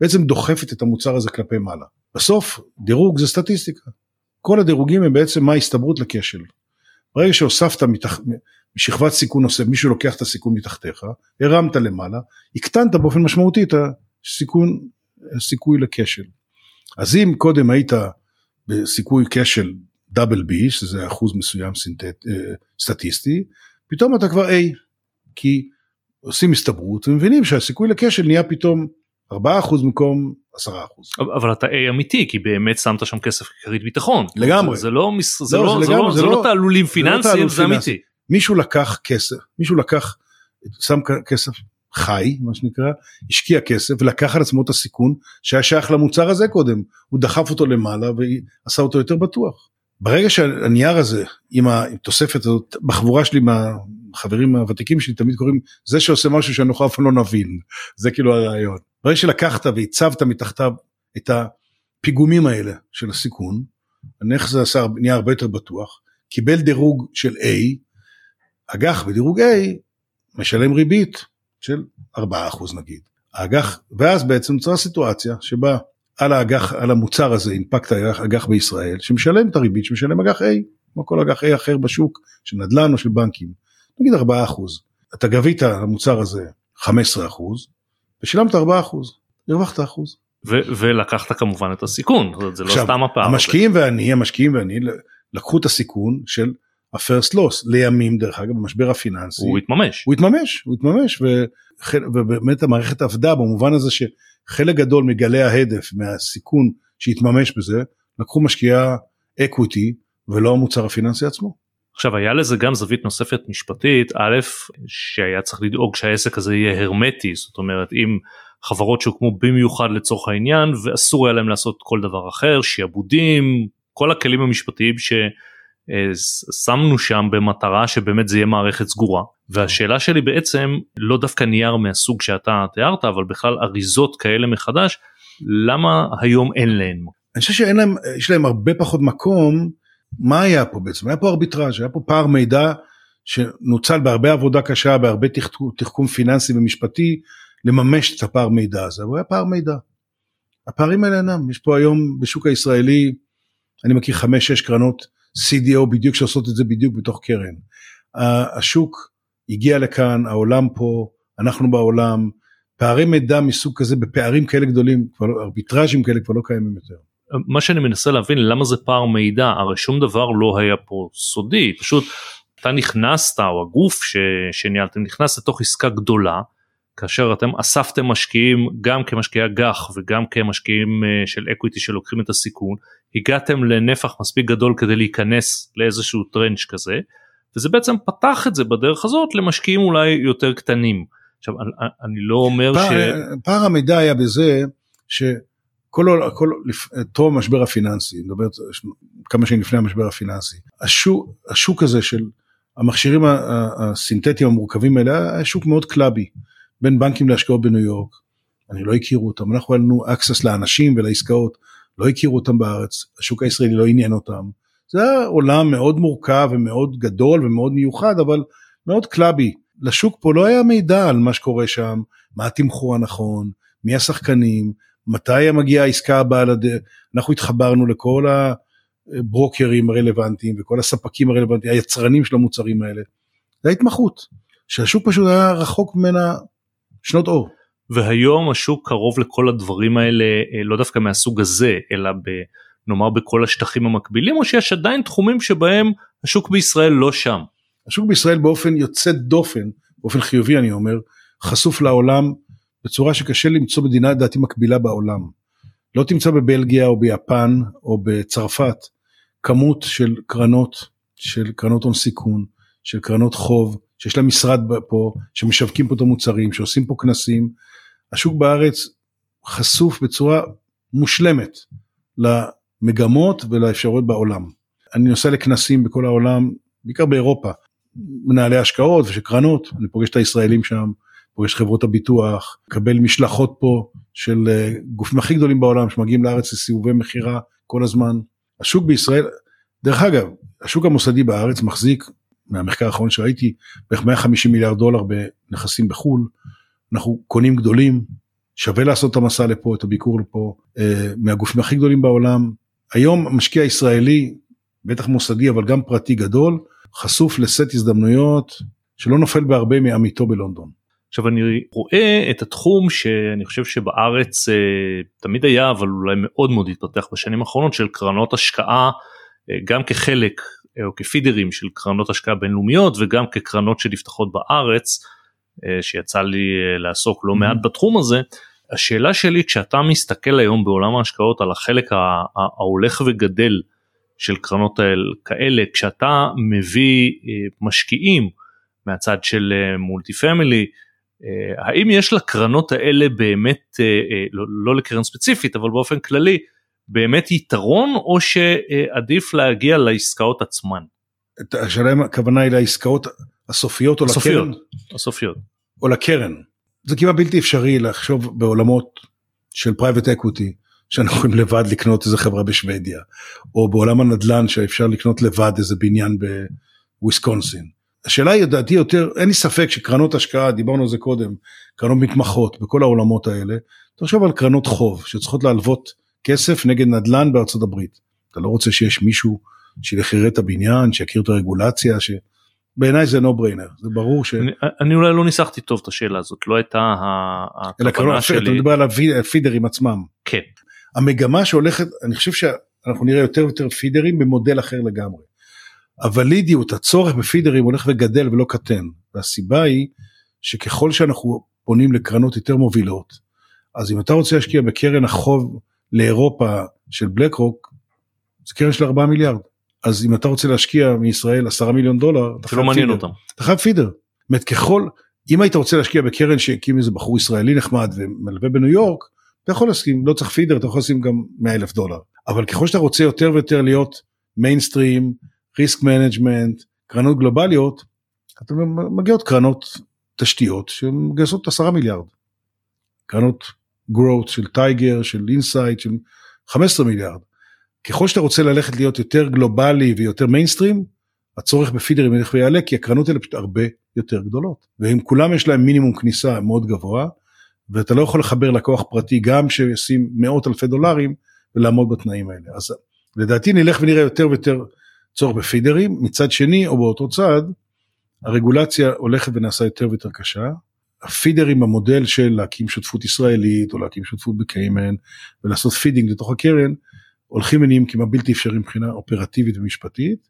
בעצם דוחפת את המוצר הזה כלפי מעלה. בסוף דירוג זה סטטיסטיקה. כל הדירוגים הם בעצם מה ההסתברות לכשל. ברגע שהוספת מתח... משכבת סיכון נוסף, מישהו לוקח את הסיכון מתחתיך, הרמת למעלה, הקטנת באופן משמעותי את הסיכון, הסיכוי לכשל. אז אם קודם היית בסיכוי כשל דאבל בי, שזה אחוז מסוים סינטט, אה, סטטיסטי, פתאום אתה כבר A, כי עושים הסתברות ומבינים שהסיכוי לכשל נהיה פתאום 4% במקום 10%. אבל אתה A אמיתי כי באמת שמת שם כסף ככרית ביטחון. לגמרי. זה לא, זה לא, זה תעלולים פיננסיים, זה אמיתי. מישהו לקח כסף, מישהו לקח, שם כסף חי מה שנקרא השקיע כסף ולקח על עצמו את הסיכון שהיה שייך למוצר הזה קודם הוא דחף אותו למעלה ועשה אותו יותר בטוח. ברגע שהנייר הזה עם התוספת הזאת בחבורה שלי מהחברים הוותיקים שלי תמיד קוראים זה שעושה משהו שאנחנו אף פעם לא נבין זה כאילו הרעיון. ברגע שלקחת והצבת מתחתיו את הפיגומים האלה של הסיכון הנכס הזה נהיה הרבה יותר בטוח קיבל דירוג של A אג"ח בדירוג A משלם ריבית של 4% נגיד. האג"ח, ואז בעצם נוצרה סיטואציה שבה על האג"ח, על המוצר הזה הנפקת אג"ח בישראל, שמשלם את הריבית שמשלם אג"ח A, כמו כל אג"ח A אחר בשוק, של נדל"ן או של בנקים, נגיד 4%. אתה גבית על המוצר הזה 15% ושילמת 4%, הרווחת אחוז. ולקחת כמובן את הסיכון, זה לא עכשיו, סתם הפער. המשקיעים ואני, המשקיעים ואני לקחו את הסיכון של ה-first loss לימים דרך אגב במשבר הפיננסי. הוא התממש. הוא התממש, הוא התממש ובאמת המערכת עבדה במובן הזה שחלק גדול מגלי ההדף מהסיכון שהתממש בזה לקחו משקיעי ה equity ולא המוצר הפיננסי עצמו. עכשיו היה לזה גם זווית נוספת משפטית א' שהיה צריך לדאוג שהעסק הזה יהיה הרמטי זאת אומרת אם חברות שהוקמו במיוחד לצורך העניין ואסור היה להם לעשות כל דבר אחר שיעבודים כל הכלים המשפטיים ש... שמנו שם במטרה שבאמת זה יהיה מערכת סגורה והשאלה שלי בעצם לא דווקא נייר מהסוג שאתה תיארת אבל בכלל אריזות כאלה מחדש למה היום אין להן. אני חושב שאין להם יש להם הרבה פחות מקום מה היה פה בעצם היה פה ארביטראז' היה פה פער מידע שנוצל בהרבה עבודה קשה בהרבה תחכום פיננסי ומשפטי לממש את הפער מידע הזה אבל היה פער מידע. הפערים האלה אינם יש פה היום בשוק הישראלי אני מכיר חמש שש קרנות CDO בדיוק שעושות את זה בדיוק בתוך קרן. השוק הגיע לכאן, העולם פה, אנחנו בעולם, פערי מידע מסוג כזה בפערים כאלה גדולים, לא, ארביטראז'ים כאלה כבר לא קיימים יותר. מה שאני מנסה להבין למה זה פער מידע הרי שום דבר לא היה פה סודי פשוט אתה נכנסת או הגוף ש, שניהלתם נכנס לתוך עסקה גדולה כאשר אתם אספתם משקיעים גם כמשקיעי אג"ח וגם כמשקיעים אה, של equity שלוקחים את הסיכון, הגעתם לנפח מספיק גדול כדי להיכנס לאיזשהו tranche כזה, וזה בעצם פתח את זה בדרך הזאת למשקיעים אולי יותר קטנים. עכשיו אני לא אומר פער, ש... פער המידע היה בזה שכל כל, טוב המשבר הפיננסי, אני מדבר כמה שנים לפני המשבר הפיננסי, השוק, השוק הזה של המכשירים הסינתטיים המורכבים האלה היה שוק מאוד clubby. בין בנקים להשקעות בניו יורק. אני לא הכירו אותם, אנחנו היה לנו access לאנשים ולעסקאות, לא הכירו אותם בארץ, השוק הישראלי לא עניין אותם. זה היה עולם מאוד מורכב ומאוד גדול ומאוד מיוחד, אבל מאוד clubby. לשוק פה לא היה מידע על מה שקורה שם, מה התמחור הנכון, מי השחקנים, מתי מגיעה העסקה הבאה לדרך. אנחנו התחברנו לכל הברוקרים הרלוונטיים וכל הספקים הרלוונטיים, היצרנים של המוצרים האלה. זה ההתמחות, שהשוק פשוט היה רחוק ממנה שנות אור. והיום השוק קרוב לכל הדברים האלה אה, לא דווקא מהסוג הזה אלא ב, נאמר בכל השטחים המקבילים או שיש עדיין תחומים שבהם השוק בישראל לא שם. השוק בישראל באופן יוצא דופן באופן חיובי אני אומר חשוף לעולם בצורה שקשה למצוא מדינה לדעתי מקבילה בעולם. לא תמצא בבלגיה או ביפן או בצרפת כמות של קרנות של קרנות הון סיכון של קרנות חוב שיש להם משרד פה, שמשווקים פה את המוצרים, שעושים פה כנסים. השוק בארץ חשוף בצורה מושלמת למגמות ולאפשרויות בעולם. אני נוסע לכנסים בכל העולם, בעיקר באירופה, מנהלי השקעות ושל קרנות, אני פוגש את הישראלים שם, פוגש חברות הביטוח, מקבל משלחות פה של אה, גופים הכי גדולים בעולם שמגיעים לארץ לסיבובי מכירה כל הזמן. השוק בישראל, דרך אגב, השוק המוסדי בארץ מחזיק מהמחקר האחרון שראיתי, בערך 150 מיליארד דולר בנכסים בחו"ל, אנחנו קונים גדולים, שווה לעשות את המסע לפה, את הביקור לפה, אה, מהגופים הכי גדולים בעולם. היום משקיע ישראלי, בטח מוסדי אבל גם פרטי גדול, חשוף לסט הזדמנויות שלא נופל בהרבה מעמיתו בלונדון. עכשיו אני רואה את התחום שאני חושב שבארץ אה, תמיד היה אבל אולי מאוד מאוד התפתח בשנים האחרונות של קרנות השקעה אה, גם כחלק או כפידרים של קרנות השקעה בינלאומיות וגם כקרנות שנפתחות בארץ אה, שיצא לי אה, לעסוק לא מעט mm-hmm. בתחום הזה. השאלה שלי כשאתה מסתכל היום בעולם ההשקעות על החלק ההולך וגדל של קרנות כאלה כשאתה מביא אה, משקיעים מהצד של מולטי פמילי האם יש לקרנות האלה באמת, לא, לא לקרן ספציפית אבל באופן כללי, באמת יתרון או שעדיף להגיע לעסקאות עצמן? השאלה אם הכוונה היא לעסקאות הסופיות או הסופיות, לקרן? הסופיות. או לקרן. זה כמעט בלתי אפשרי לחשוב בעולמות של private equity שאנחנו יכולים לבד לקנות איזה חברה בשוודיה או בעולם הנדל"ן שאפשר לקנות לבד איזה בניין בוויסקונסין. השאלה היא לדעתי יותר אין לי ספק שקרנות השקעה דיברנו על זה קודם קרנות מתמחות בכל העולמות האלה תחשוב על קרנות חוב שצריכות להלוות כסף נגד נדל"ן בארצות הברית. אתה לא רוצה שיש מישהו יראה את הבניין שיכיר את הרגולציה ש... בעיניי זה no brainer זה ברור ש... אני, אני אולי לא ניסחתי טוב את השאלה הזאת לא הייתה הכוונה שלי. אתה מדבר על הפידרים עצמם. כן. המגמה שהולכת אני חושב שאנחנו נראה יותר ויותר פידרים במודל אחר לגמרי. הוולידיות הצורך בפידרים הולך וגדל ולא קטן והסיבה היא שככל שאנחנו פונים לקרנות יותר מובילות אז אם אתה רוצה להשקיע בקרן החוב לאירופה של בלק רוק זה קרן של 4 מיליארד. אז אם אתה רוצה להשקיע מישראל 10 מיליון דולר, אתה לא מעניין אותם. אתה חייב feeder. זאת אומרת ככל, אם היית רוצה להשקיע בקרן שהקים איזה בחור ישראלי נחמד ומלווה בניו יורק, אתה יכול להסכים, לא צריך feeder, אתה יכול לשים גם 100 אלף דולר. אבל ככל שאתה רוצה יותר ויותר להיות mainstream, risk management, קרנות גלובליות, אתה מגיעות קרנות תשתיות שמגייסות 10 מיליארד. קרנות growth של טייגר, של אינסייט, של 15 מיליארד. ככל שאתה רוצה ללכת להיות יותר גלובלי ויותר מיינסטרים, הצורך בפידרים ילך ויעלה כי הקרנות האלה פשוט הרבה יותר גדולות. ואם כולם יש להם מינימום כניסה מאוד גבוה, ואתה לא יכול לחבר לקוח פרטי גם שישים מאות אלפי דולרים ולעמוד בתנאים האלה. אז לדעתי נלך ונראה יותר ויותר צורך בפידרים, מצד שני או באותו צד, הרגולציה הולכת ונעשה יותר ויותר קשה. הפידרים המודל של להקים שותפות ישראלית או להקים שותפות בקיימן ולעשות feeding לתוך הקרן, הולכים ונהיים כמעט בלתי אפשרי מבחינה אופרטיבית ומשפטית.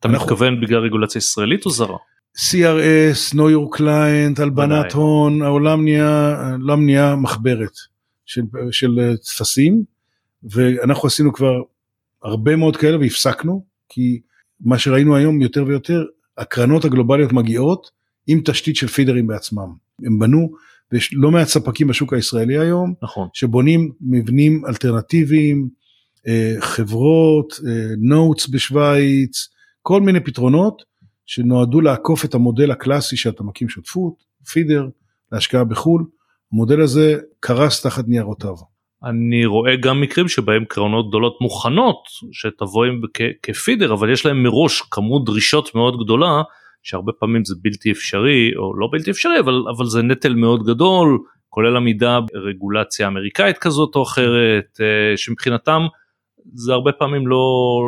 אתה אנחנו... מתכוון בגלל רגולציה ישראלית או זרה? CRS, know your client, הלבנת הון, העולם נהיה, העולם נהיה מחברת של, של טפסים ואנחנו עשינו כבר הרבה מאוד כאלה והפסקנו כי מה שראינו היום יותר ויותר הקרנות הגלובליות מגיעות עם תשתית של פידרים בעצמם. הם בנו ויש לא מעט ספקים בשוק הישראלי היום נכון. שבונים מבנים אלטרנטיביים אה, חברות, נוטס אה, בשוויץ, כל מיני פתרונות שנועדו לעקוף את המודל הקלאסי שאתה מקים שותפות, פידר, להשקעה בחו"ל, המודל הזה קרס תחת ניירותיו. אני רואה גם מקרים שבהם קרנות גדולות מוכנות שתבוא עם כפידר אבל יש להם מראש כמות דרישות מאוד גדולה שהרבה פעמים זה בלתי אפשרי או לא בלתי אפשרי אבל אבל זה נטל מאוד גדול כולל עמידה ברגולציה אמריקאית כזאת או אחרת אה, שמבחינתם זה הרבה פעמים לא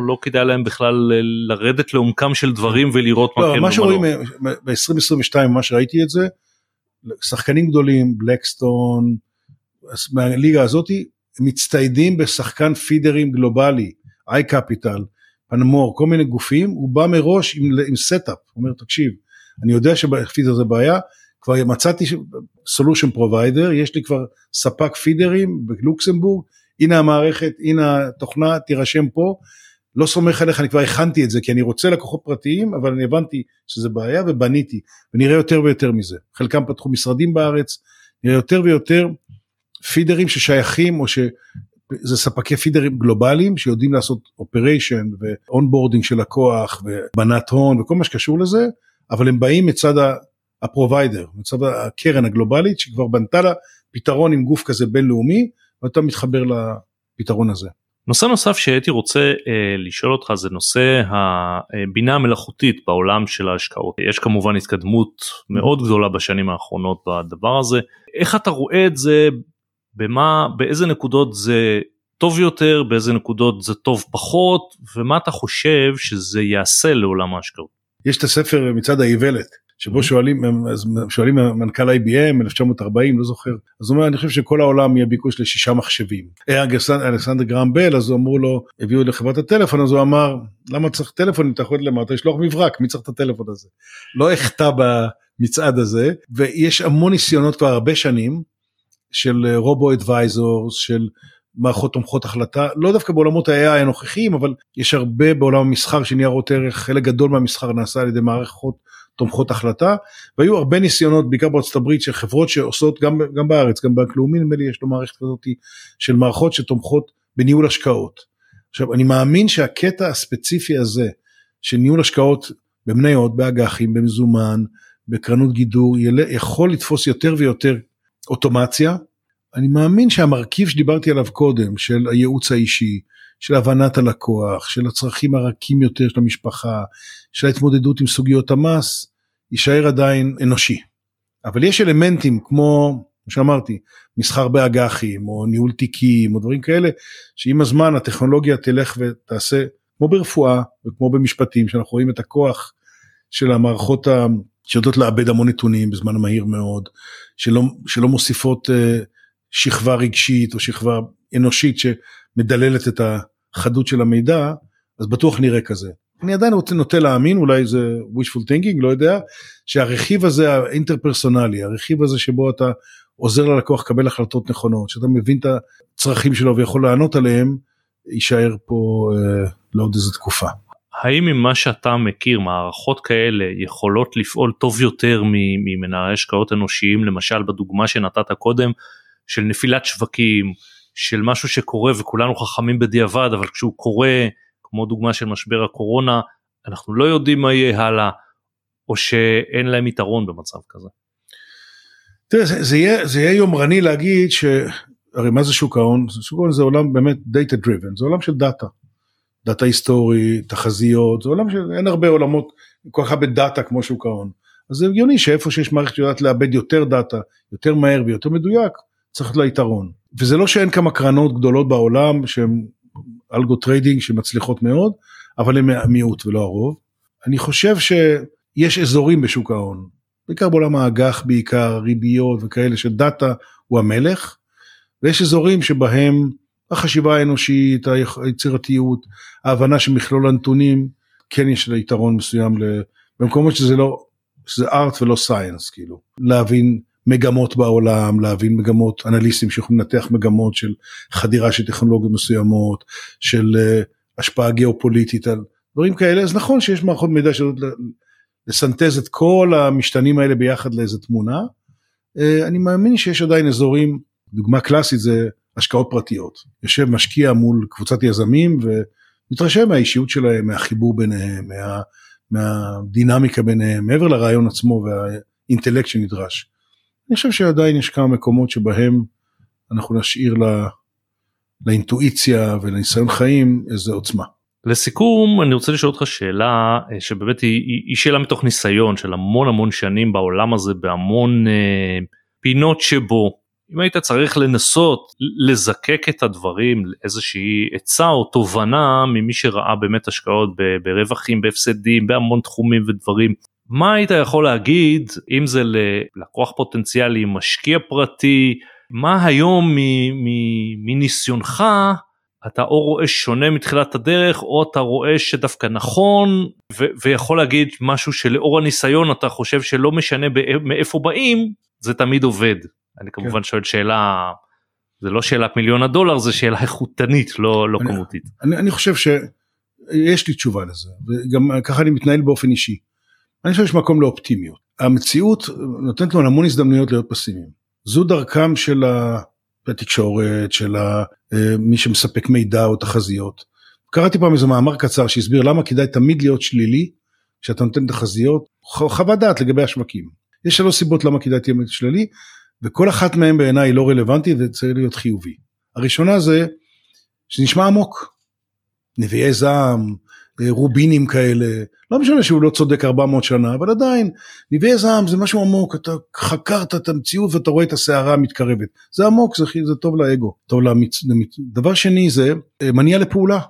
לא כדאי להם בכלל לרדת לעומקם של דברים ולראות לא, מה כן מה שרואים לא. ב-2022 מה שראיתי את זה שחקנים גדולים בלקסטון מהליגה הזאתי מצטיידים בשחקן פידרים גלובלי iCapital פנמור כל מיני גופים הוא בא מראש עם, עם setup אומר תקשיב אני יודע שב feeder זה בעיה כבר מצאתי solution provider יש לי כבר ספק פידרים בלוקסמבורג הנה המערכת, הנה התוכנה, תירשם פה. לא סומך עליך, אני כבר הכנתי את זה, כי אני רוצה לקוחות פרטיים, אבל אני הבנתי שזה בעיה ובניתי, ונראה יותר ויותר מזה. חלקם פתחו משרדים בארץ, נראה יותר ויותר פידרים ששייכים, או שזה ספקי פידרים גלובליים, שיודעים לעשות operation ו onboarding של לקוח, והלבנת הון וכל מה שקשור לזה, אבל הם באים מצד ה provider, מצד הקרן הגלובלית, שכבר בנתה לה פתרון עם גוף כזה בינלאומי, ואתה מתחבר לפתרון הזה. נושא נוסף שהייתי רוצה אה, לשאול אותך זה נושא הבינה המלאכותית בעולם של ההשקעות. יש כמובן התקדמות מאוד גדולה בשנים האחרונות בדבר הזה. איך אתה רואה את זה, במה, באיזה נקודות זה טוב יותר, באיזה נקודות זה טוב פחות, ומה אתה חושב שזה יעשה לעולם ההשקעות? יש את הספר מצד האיוולת שבו שואלים שואלים מנכ"ל IBM 1940 לא זוכר אז הוא אומר אני חושב שכל העולם יהיה ביקוש לשישה מחשבים. אלכסנדר גרם בל אז אמרו לו הביאו לחברת הטלפון אז הוא אמר למה צריך טלפון אם אתה יכול למטה לשלוח מברק מי צריך את הטלפון הזה. לא החטא במצעד הזה ויש המון ניסיונות כבר הרבה שנים של רובו אדוויזורס של מערכות תומכות החלטה לא דווקא בעולמות ה-AI הנוכחיים אבל יש הרבה בעולם המסחר של ניירות ערך חלק גדול מהמסחר נעשה על ידי מערכות תומכות החלטה והיו הרבה ניסיונות בעיקר בארצות הברית של חברות שעושות גם, גם בארץ גם בנק לאומי נדמה לי יש לו מערכת כזאת של מערכות שתומכות בניהול השקעות. עכשיו אני מאמין שהקטע הספציפי הזה של ניהול השקעות במניות באג"חים במזומן בקרנות גידור יכול לתפוס יותר ויותר אוטומציה. אני מאמין שהמרכיב שדיברתי עליו קודם של הייעוץ האישי של הבנת הלקוח, של הצרכים הרכים יותר של המשפחה, של ההתמודדות עם סוגיות המס, יישאר עדיין אנושי. אבל יש אלמנטים כמו, כמו שאמרתי, מסחר באג"חים או ניהול תיקים או דברים כאלה, שעם הזמן הטכנולוגיה תלך ותעשה, כמו ברפואה וכמו במשפטים, שאנחנו רואים את הכוח של המערכות שיודעות לאבד המון נתונים בזמן מהיר מאוד, שלא, שלא מוסיפות uh, שכבה רגשית או שכבה אנושית מדללת את החדות של המידע, אז בטוח נראה כזה. אני עדיין רוצה נוטה להאמין, אולי זה wishful thinking, לא יודע, שהרכיב הזה האינטרפרסונלי, הרכיב הזה שבו אתה עוזר ללקוח לקבל החלטות נכונות, שאתה מבין את הצרכים שלו ויכול לענות עליהם, יישאר פה אה, לעוד איזה תקופה. האם ממה שאתה מכיר מערכות כאלה יכולות לפעול טוב יותר ממנהלי השקעות אנושיים למשל בדוגמה שנתת קודם של נפילת שווקים של משהו שקורה וכולנו חכמים בדיעבד אבל כשהוא קורה כמו דוגמה של משבר הקורונה אנחנו לא יודעים מה יהיה הלאה או שאין להם יתרון במצב כזה. תראה, זה, זה, יהיה, זה יהיה יומרני להגיד שהרי מה זה שוק ההון? שוק ההון זה עולם באמת data driven זה עולם של דאטה. דאטה היסטורי, תחזיות, זה עולם שאין הרבה עולמות כל כך הרבה דאטה כמו שוק ההון. אז זה הגיוני שאיפה שיש מערכת שיודעת לעבד יותר דאטה, יותר מהר ויותר מדויק, צריך לה יתרון. וזה לא שאין כמה קרנות גדולות בעולם שהן algo trading שמצליחות מאוד, אבל הן המיעוט ולא הרוב. אני חושב שיש אזורים בשוק ההון, בעיקר בעולם האג"ח בעיקר, ריביות וכאלה שדאטה הוא המלך, ויש אזורים שבהם החשיבה האנושית, היצירתיות, ההבנה של מכלול הנתונים, כן יש לה יתרון מסוים במקומות שזה לא, שזה art ולא science כאילו, להבין מגמות בעולם, להבין מגמות, אנליסטים שיכולים לנתח מגמות של חדירה של טכנולוגיות מסוימות, של uh, השפעה גיאופוליטית על דברים כאלה, אז נכון שיש מערכות מידע שיודעות לסנטז את כל המשתנים האלה ביחד לאיזה תמונה. Uh, אני מאמין שיש עדיין אזורים, דוגמה קלאסית זה השקעות פרטיות. יושב משקיע מול קבוצת יזמים ומתרשם מהאישיות שלהם, מהחיבור ביניהם, מה, מהדינמיקה ביניהם, מעבר לרעיון עצמו והאינטלקט שנדרש. אני חושב שעדיין יש כמה מקומות שבהם אנחנו נשאיר לה, לאינטואיציה ולניסיון חיים איזה עוצמה. לסיכום אני רוצה לשאול אותך שאלה אה, שבאמת היא, היא שאלה מתוך ניסיון של המון המון שנים בעולם הזה בהמון אה, פינות שבו אם היית צריך לנסות לזקק את הדברים לאיזושהי עצה או תובנה ממי שראה באמת השקעות ברווחים בהפסדים בהמון תחומים ודברים מה היית יכול להגיד אם זה ללקוח פוטנציאלי משקיע פרטי מה היום מניסיונך אתה או רואה שונה מתחילת הדרך או אתה רואה שדווקא נכון ו- ויכול להגיד משהו שלאור הניסיון אתה חושב שלא משנה מאיפה באים זה תמיד עובד. אני כמובן כן. שואל שאלה זה לא שאלת מיליון הדולר זה שאלה איכותנית לא לא אני, כמותית. אני, אני חושב שיש לי תשובה לזה וגם ככה אני מתנהל באופן אישי. אני חושב שיש מקום לאופטימיות. המציאות נותנת לנו המון הזדמנויות להיות פסימיים. זו דרכם של התקשורת, של אה, מי שמספק מידע או תחזיות. קראתי פעם איזה מאמר קצר שהסביר למה כדאי תמיד להיות שלילי כשאתה נותן תחזיות, חוות דעת לגבי השווקים. יש שלוש סיבות למה כדאי תהיה שלילי, וכל אחת מהן בעיניי לא רלוונטית וצריך להיות חיובי. הראשונה זה שנשמע עמוק. נביאי זעם, רובינים כאלה, לא משנה שהוא לא צודק 400 שנה, אבל עדיין, נביאי זעם זה משהו עמוק, אתה חקרת את המציאות ואתה רואה את הסערה המתקרבת. זה עמוק, זה, זה טוב לאגו, טוב למצ... למצ... דבר שני זה אה, מניע לפעולה.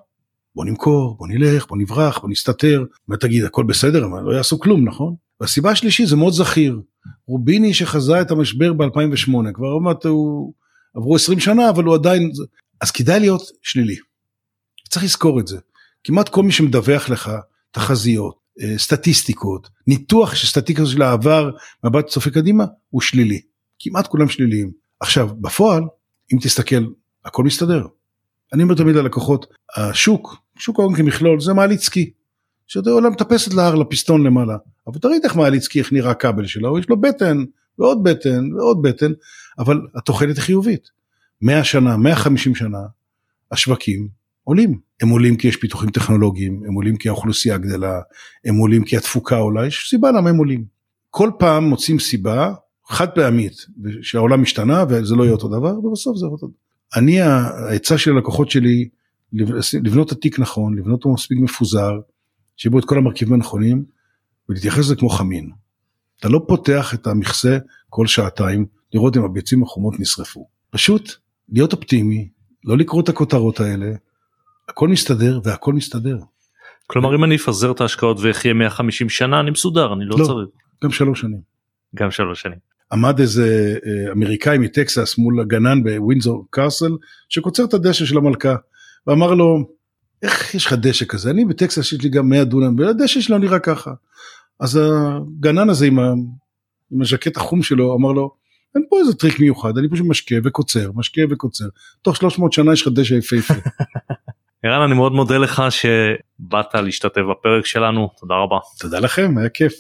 בוא נמכור, בוא נלך, בוא נברח, בוא נסתתר. ותגיד, הכל בסדר, אבל לא יעשו כלום, נכון? והסיבה השלישית זה מאוד זכיר. רוביני שחזה את המשבר ב-2008, כבר עוד מעט הוא... עברו 20 שנה, אבל הוא עדיין... אז כדאי להיות שלילי. צריך לזכור את זה. כמעט כל מי שמדווח לך תחזיות, אה, סטטיסטיקות, ניתוח של סטטיסטיקות של העבר, מבט צופה קדימה, הוא שלילי. כמעט כולם שליליים. עכשיו, בפועל, אם תסתכל, הכל מסתדר. אני אומר תמיד ללקוחות, השוק, שוק ההון כמכלול, זה מעלית סקי. שאתה עולה מטפסת להר לפיסטון למעלה. אבל אתה ראית איך מעליצקי איך נראה הכבל שלו, יש לו בטן ועוד בטן ועוד בטן, אבל התוחלת היא חיובית. 100 שנה, 150 שנה, השווקים עולים. הם עולים כי יש פיתוחים טכנולוגיים, הם עולים כי האוכלוסייה גדלה, הם עולים כי התפוקה עולה, יש סיבה למה הם עולים. כל פעם מוצאים סיבה חד פעמית שהעולם השתנה וזה לא יהיה אותו דבר ובסוף זה אותו דבר. אני העצה של הלקוחות שלי לבנות את התיק נכון, לבנות אותו מספיק מפוזר, שיהיה בו את כל המרכיבים הנכונים ולהתייחס לזה כמו חמין. אתה לא פותח את המכסה כל שעתיים לראות אם הביצים החומות נשרפו. פשוט להיות אופטימי, לא לקרוא את הכותרות האלה, הכל מסתדר והכל מסתדר. כלומר אם אני אפזר את ההשקעות ואחיה 150 שנה אני מסודר אני לא, לא צריך. גם שלוש שנים. גם שלוש שנים. עמד איזה אה, אמריקאי מטקסס מול הגנן בווינזור קאסל שקוצר את הדשא של המלכה ואמר לו איך יש לך דשא כזה אני בטקסס יש לי גם 100 דונם והדשא שלו נראה ככה. אז הגנן הזה עם, ה... עם הז'קט החום שלו אמר לו אין פה איזה טריק מיוחד אני פשוט משקה וקוצר משקה וקוצר תוך 300 שנה יש לך דשא יפהפה. ערן אני מאוד מודה לך שבאת להשתתף בפרק שלנו תודה רבה. תודה לכם היה כיף.